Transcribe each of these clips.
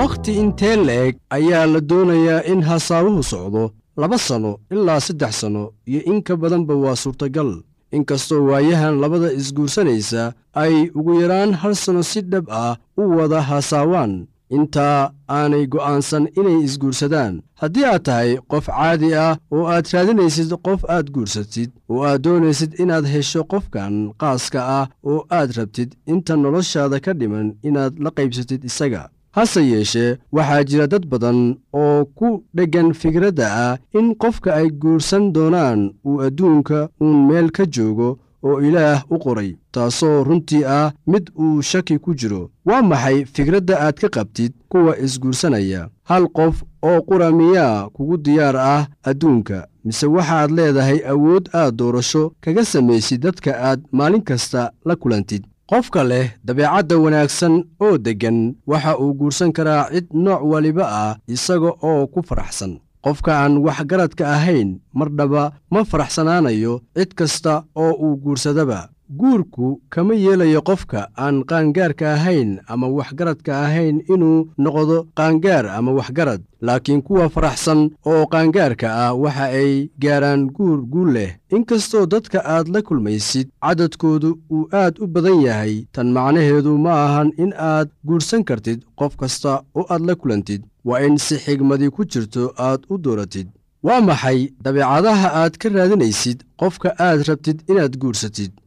wakhti intee la-eg ayaa la doonayaa in hasaabuhu socdo laba sanno ilaa saddex sanno iyo in ka badanba waa suurtagal. Inkastoo waayahan labada isguursanaysa ay ugu yaraan hal sanno si dhab ah u wada hasaawaan intaa aanay go'aansan inay isguursadaan. Haddii aad tahay qof caadi ah oo aad raadinaysid qof aad guursatid oo aad doonaysid inaad hesho qofkan qaaska ah oo aad rabtid inta noloshaada ka dhiman inaad la qaybsatid isaga hase yeeshee waxaa jira dad badan oo ku dheggan fikradda ah in qofka ay guursan doonaan uu adduunka uun meel ka joogo oo ilaah u qoray taasoo runtii ah mid uu shaki ku jiro. Waa maxay fikradda aad ka qabtid kuwa isguursanaya? Hal qof oo qura miyaa kugu diyaar ah adduunka mise waxaad leedahay awood aad doorasho kaga samaysid dadka aad maalin kasta la kulantid qofka leh dabeecadda wanaagsan oo deggan waxa uu guursan karaa cid nooc waliba ah isaga oo ku faraxsan. Qofka aan waxgaradka ahayn mardhaba ma faraxsanaanayo cid kasta oo uu guursadaba guurku kama yeelayo qofka aan qaangaarka ahayn ama waxgaradka ahayn inuu noqdo qaangaar ama waxgarad. Laakiin kuwa faraxsan oo qaangaarka ah waxa ay gaaraan guur guul leh. Inkastoo dadka aad la kulmaysid cadadkoodu uu aad u badan yahay tan macnaheedu ma ahan in aad guursan kartid qof kasta oo aad la kulantid. Waa in si xigmadi ku jirto aad u dooratid. Waa maxay dabeecadaha aad ka raadinaysid qofka aad rabtid inaad guursatid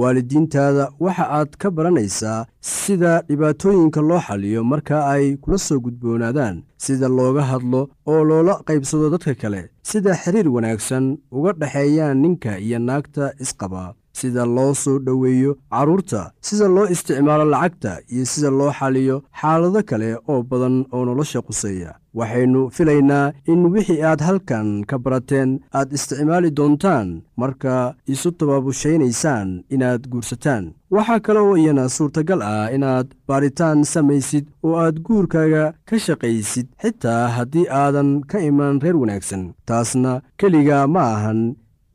waalidiintaada waxa aad ka baranaysaa sida dhibaatooyinka loo xaliyo marka ay kula soo gudboonaadaan sida looga hadlo oo loola qaybsado dadka kale sida xiriir wanaagsan uga dhexeeyaan ninka iyo naagta isqaba sida loo soo dhoweeyo carruurta sida loo isticmaalo lacagta iyo sida loo xaliyo xaalado kale oo badan oo nolosha quseeya. Waxaynu filaynaa in wixii aad halkan ka barateen aad isticmaali doontaan marka isu tababushaynaysaan inaad guursataan. Waxaa kale oo iyana suurtagal ah inaad baaritaan samaysid oo aad guurkaaga ka shaqaysid xitaa haddii aadan ka iman reer wanaagsan. Taasna keliga ma ahan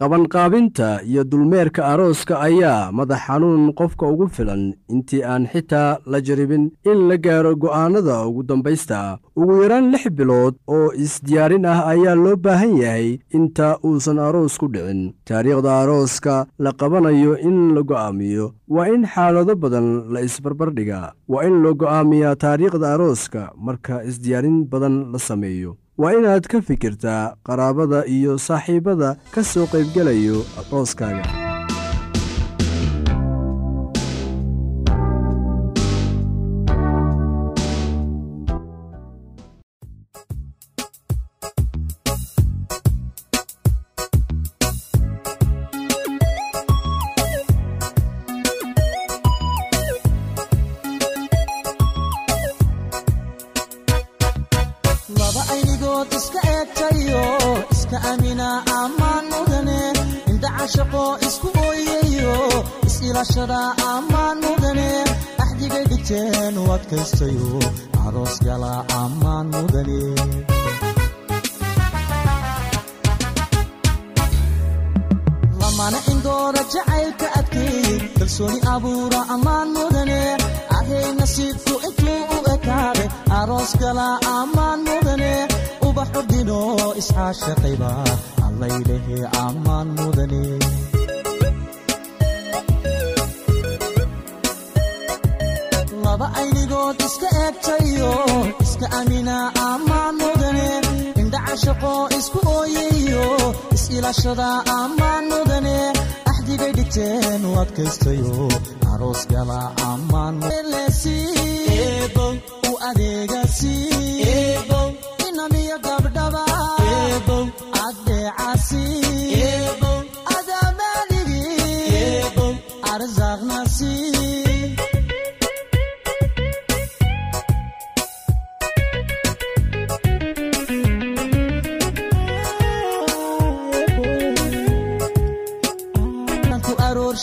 qabanqaabinta iyo dulmeerka arooska ayaa madax xanuun qofka ugu filan intii aan xitaa la jaribin in la gaaro go'aannada ugu dambaysta. Ugu yaraan lix bilood oo isdiyaarin ah ayaa loo baahan yahay inta uusan aroos ku dhicin. Taariikhda arooska la qabanayo in la go'aamiyo waa in xaalado badan la isbarbardhigaa waa in la go'aamiyaa taariikhda arooska marka isdiyaarin badan la sameeyo. Waa inaad ka fikirtaa qaraabada iyo saaxiibbada ka soo qaybgelayo arooskaaga ammaan mudane ahay nasiibku intuu u ekaaday aroos gala ammaan mudane ubaxu dhino iscaashaqayba allaylehe ammaan mudane laba aynigood iska eegtayo iska amina ammaan mudane indhacashaqo isku ooyayo is-ilashada ammaan mudane axdigay dhigteen u adkaystayo aroos gala ammaan u adeegasi inamiyo gabdhaba addeecasi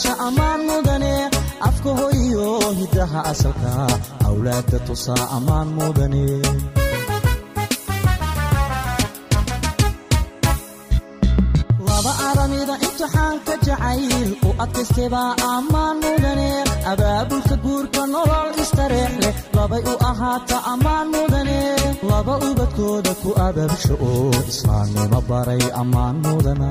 ammaan mudane afka hoyo hidaha asalka awlaadda tusaa ammaan mudane. Laba aramida imtixaanka jacayl u adkaystaybaa ammaan mudane abaabulka guurka nolol istareex leh labay u ahaata ammaan mudane. Laba ubadkooda ku abaabsho oo islaamnimo baray ammaan mudana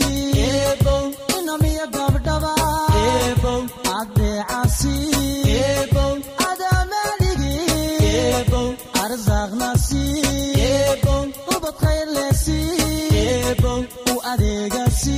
adeegasi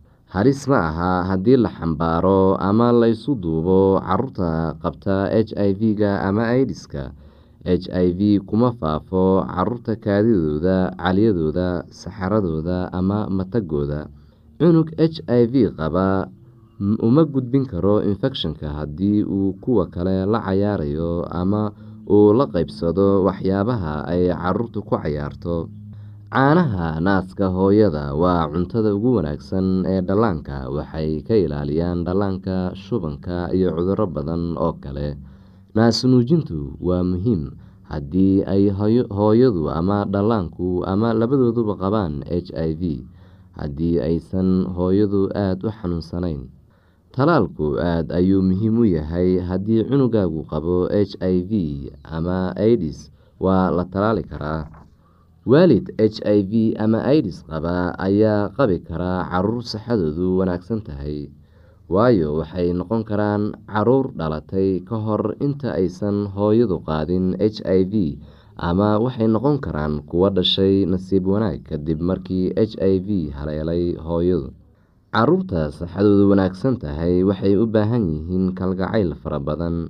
halis ma aha haddii la xambaaro ama laysu duubo carruurta qabta h i v-ga ama aidiska h i v kuma faafo carruurta kaadidooda caliyadooda saxaradooda ama matagooda. Cunug h i v qaba uma gudbin karo infecshonka haddii uu kuwa kale la cayaarayo ama uu la qeybsado waxyaabaha ay caruurtu ku cayaarto caanaha naaska hooyada waa cuntada ugu wanaagsan ee dhallaanka. Waxay ka ilaaliyaan dhallaanka shubanka iyo cuduro badan oo kale. Naasnuujintu waa muhiim. Haddii ay hooyadu ama dhallaanku ama labadooduba qabaan h i v haddii aysan hooyadu aada u xanuunsanayn talaalku aada ayuu muhiim u yahay. Haddii cunugaagu qabo h i v ama aidis waa la talaali karaa waalid h i v ama aidis qaba ayaa qabi karaa carruur saxadoodu wanaagsan tahay. Waayo waxay noqon karaan carruur dhalatay ka hor inta aysan hooyadu qaadin h i v ama waxay noqon karaan kuwo dhashay nasiib wanaag kadib markii h i v haleelay hooyadu. Caruurta saxadoodu wanaagsan tahay waxay u baahan yihiin kalgacayl fara badan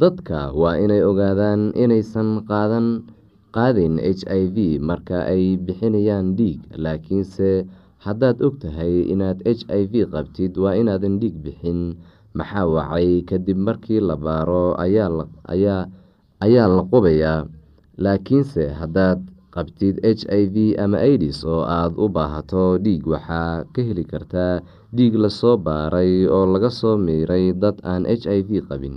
dadka waa inay ogaadaan inaysan qaadayn h i v marka ay bixinayaan dhiig laakiinse haddaad og tahay inaad h i v qabtid waa inaadan dhiig bixin. Maxaa wacay? Kadib markii la baaro ayaa la qubayaa. Laakiinse haddaad qabtid h i v ama aidis oo aada u baahato dhiig waxaa ka heli kartaa dhiig la soo baaray oo laga soo miiray dad aan h i v qabin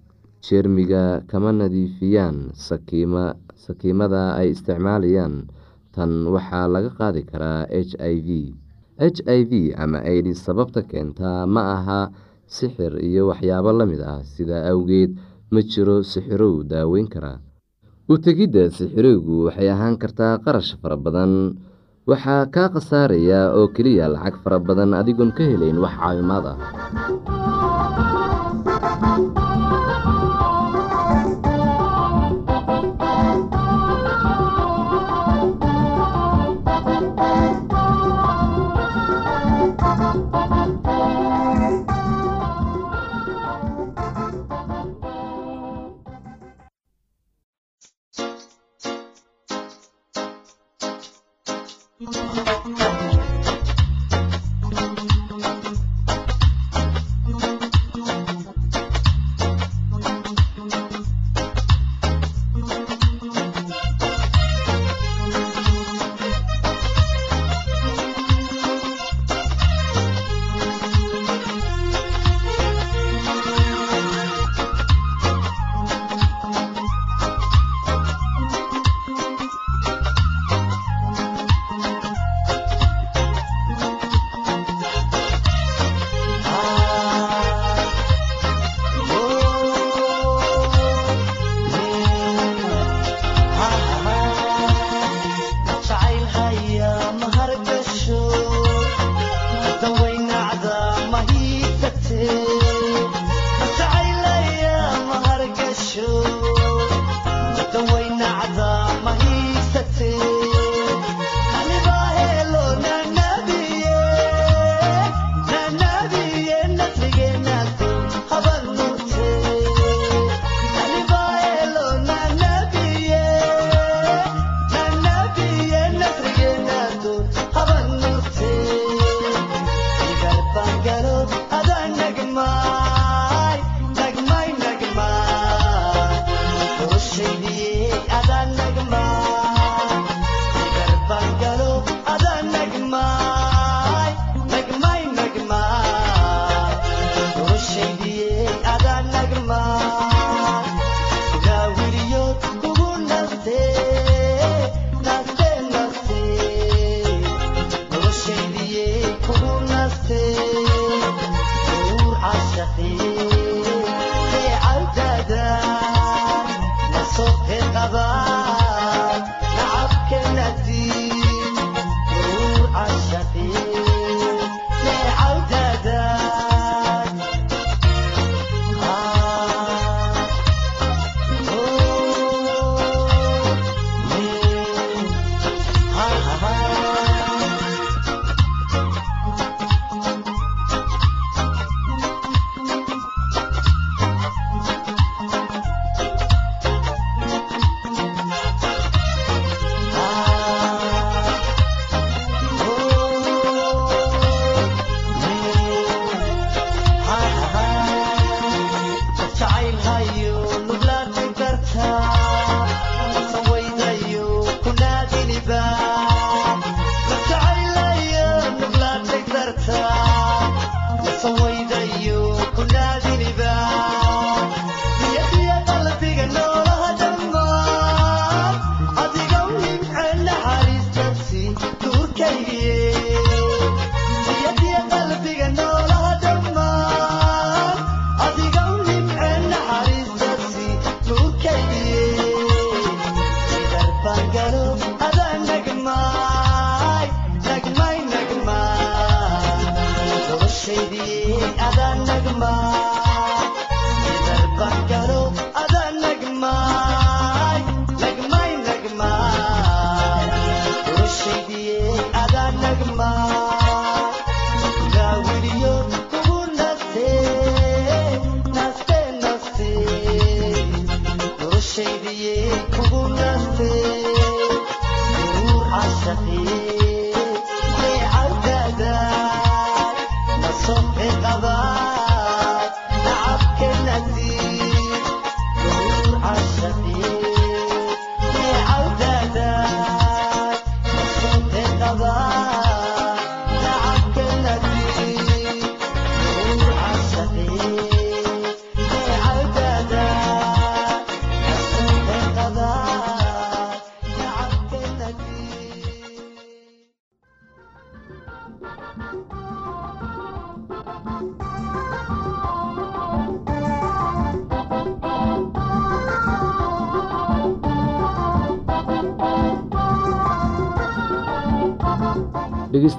jeermiga kama nadiifiyaan sakiimada ay isticmaalayaan tan waxaa laga qaadi karaa h i v. H i v ama aidis sababta keentaa ma aha sixir iyo waxyaabo la mid ah sidaa awgeed ma jiro sixirow daaweyn karaa u tegidda sixirowgu waxay ahaan kartaa qarash fara badan. Waxaa kaa khasaaraya oo keliya lacag fara badan adigoon ka helayn wax caawimaad ah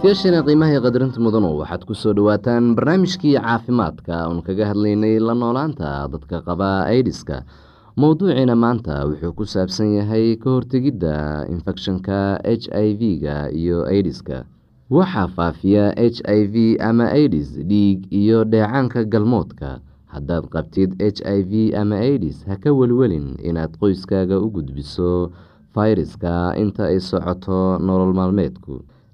dhegeystayaasheena qiimaha iyo qadarinta mudanu waxaad ku soo dhowaataan barnaamijkii caafimaadka oon kaga hadlaynay la noolaanta dadka qaba aidiska mowduuciina maanta wuxuu ku saabsan yahay ka hortegidda infekshanka h i v-ga iyo aidiska waxaa faafiya h i v ama aidis dhiig iyo dheecaanka galmoodka. Haddaad qabtid h i v ama aidis ha ka welwelin inaad qoyskaaga u gudbiso fayraska inta ay socoto nolol maalmeedku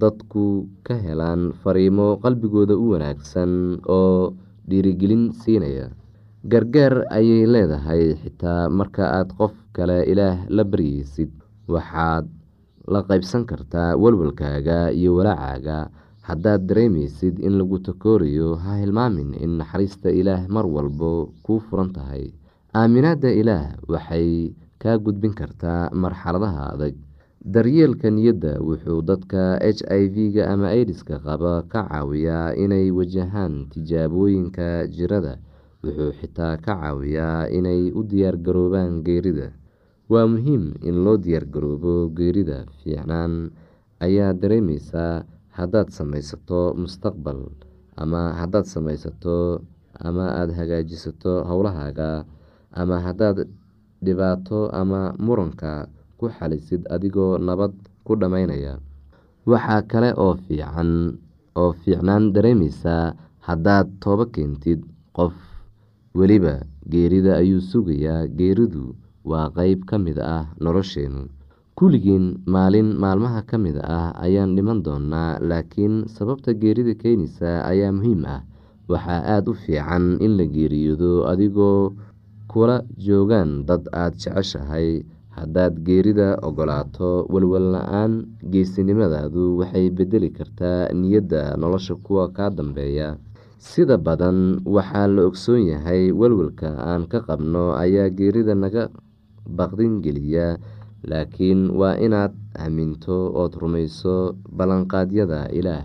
dadku ka helaan fariimo qalbigooda u wanaagsan oo dhiirigelin siinaya. Gargaar ayay leedahay xitaa marka aad qof kale ilaah la baryeysid waxaad la qaybsan kartaa walwalkaaga iyo walaacaaga haddaad dareemeysid in lagu takoorayo ha hilmaamin in naxariista ilaah mar walbo kuu furan tahay. Aaminaadda ilaah waxay kaa gudbin kartaa marxaladaha adag daryeelka niyadda wuxuu dadka h i v-ga ama aidiska qaba ka caawiyaa inay wajahaan tijaabooyinka jirada wuxuu xitaa ka caawiyaa inay u diyaargaroobaan geerida. Waa muhiim in loo diyaargaroobo geerida fiicnaan ayaa dareemeysaa haddaad samaysato mustaqbal ama haddaad samaysato ama aada hagaajisato howlahaaga ama haddaad dhibaato ama muranka ku xalisid adigoo nabad ku dhammaynaya waxaa kale oo fiicnaan dareemeysaa haddaad toobo keentid qof weliba geerida ayuu sugayaa. Geeridu waa qeyb ka mid ah nolosheenu. Kulligiin maalin maalmaha ka mid ah ayaan dhiman doonaa laakiin sababta geerida keenaysa ayaa muhiim ah. Waxaa aada u fiican in la geeriyoodo adigoo kula joogaan dad aada jeceshahay haddaad geerida ogolaato walwal la'aan geesinimadaadu waxay bedeli kartaa niyadda nolosha kuwa kaa dambeeya. Sida badan waxaa la ogsoon yahay walwalka aan ka qabno ayaa geerida naga baqdin geliya laakiin waa inaad aaminto ood rumayso ballanqaadyada ilaah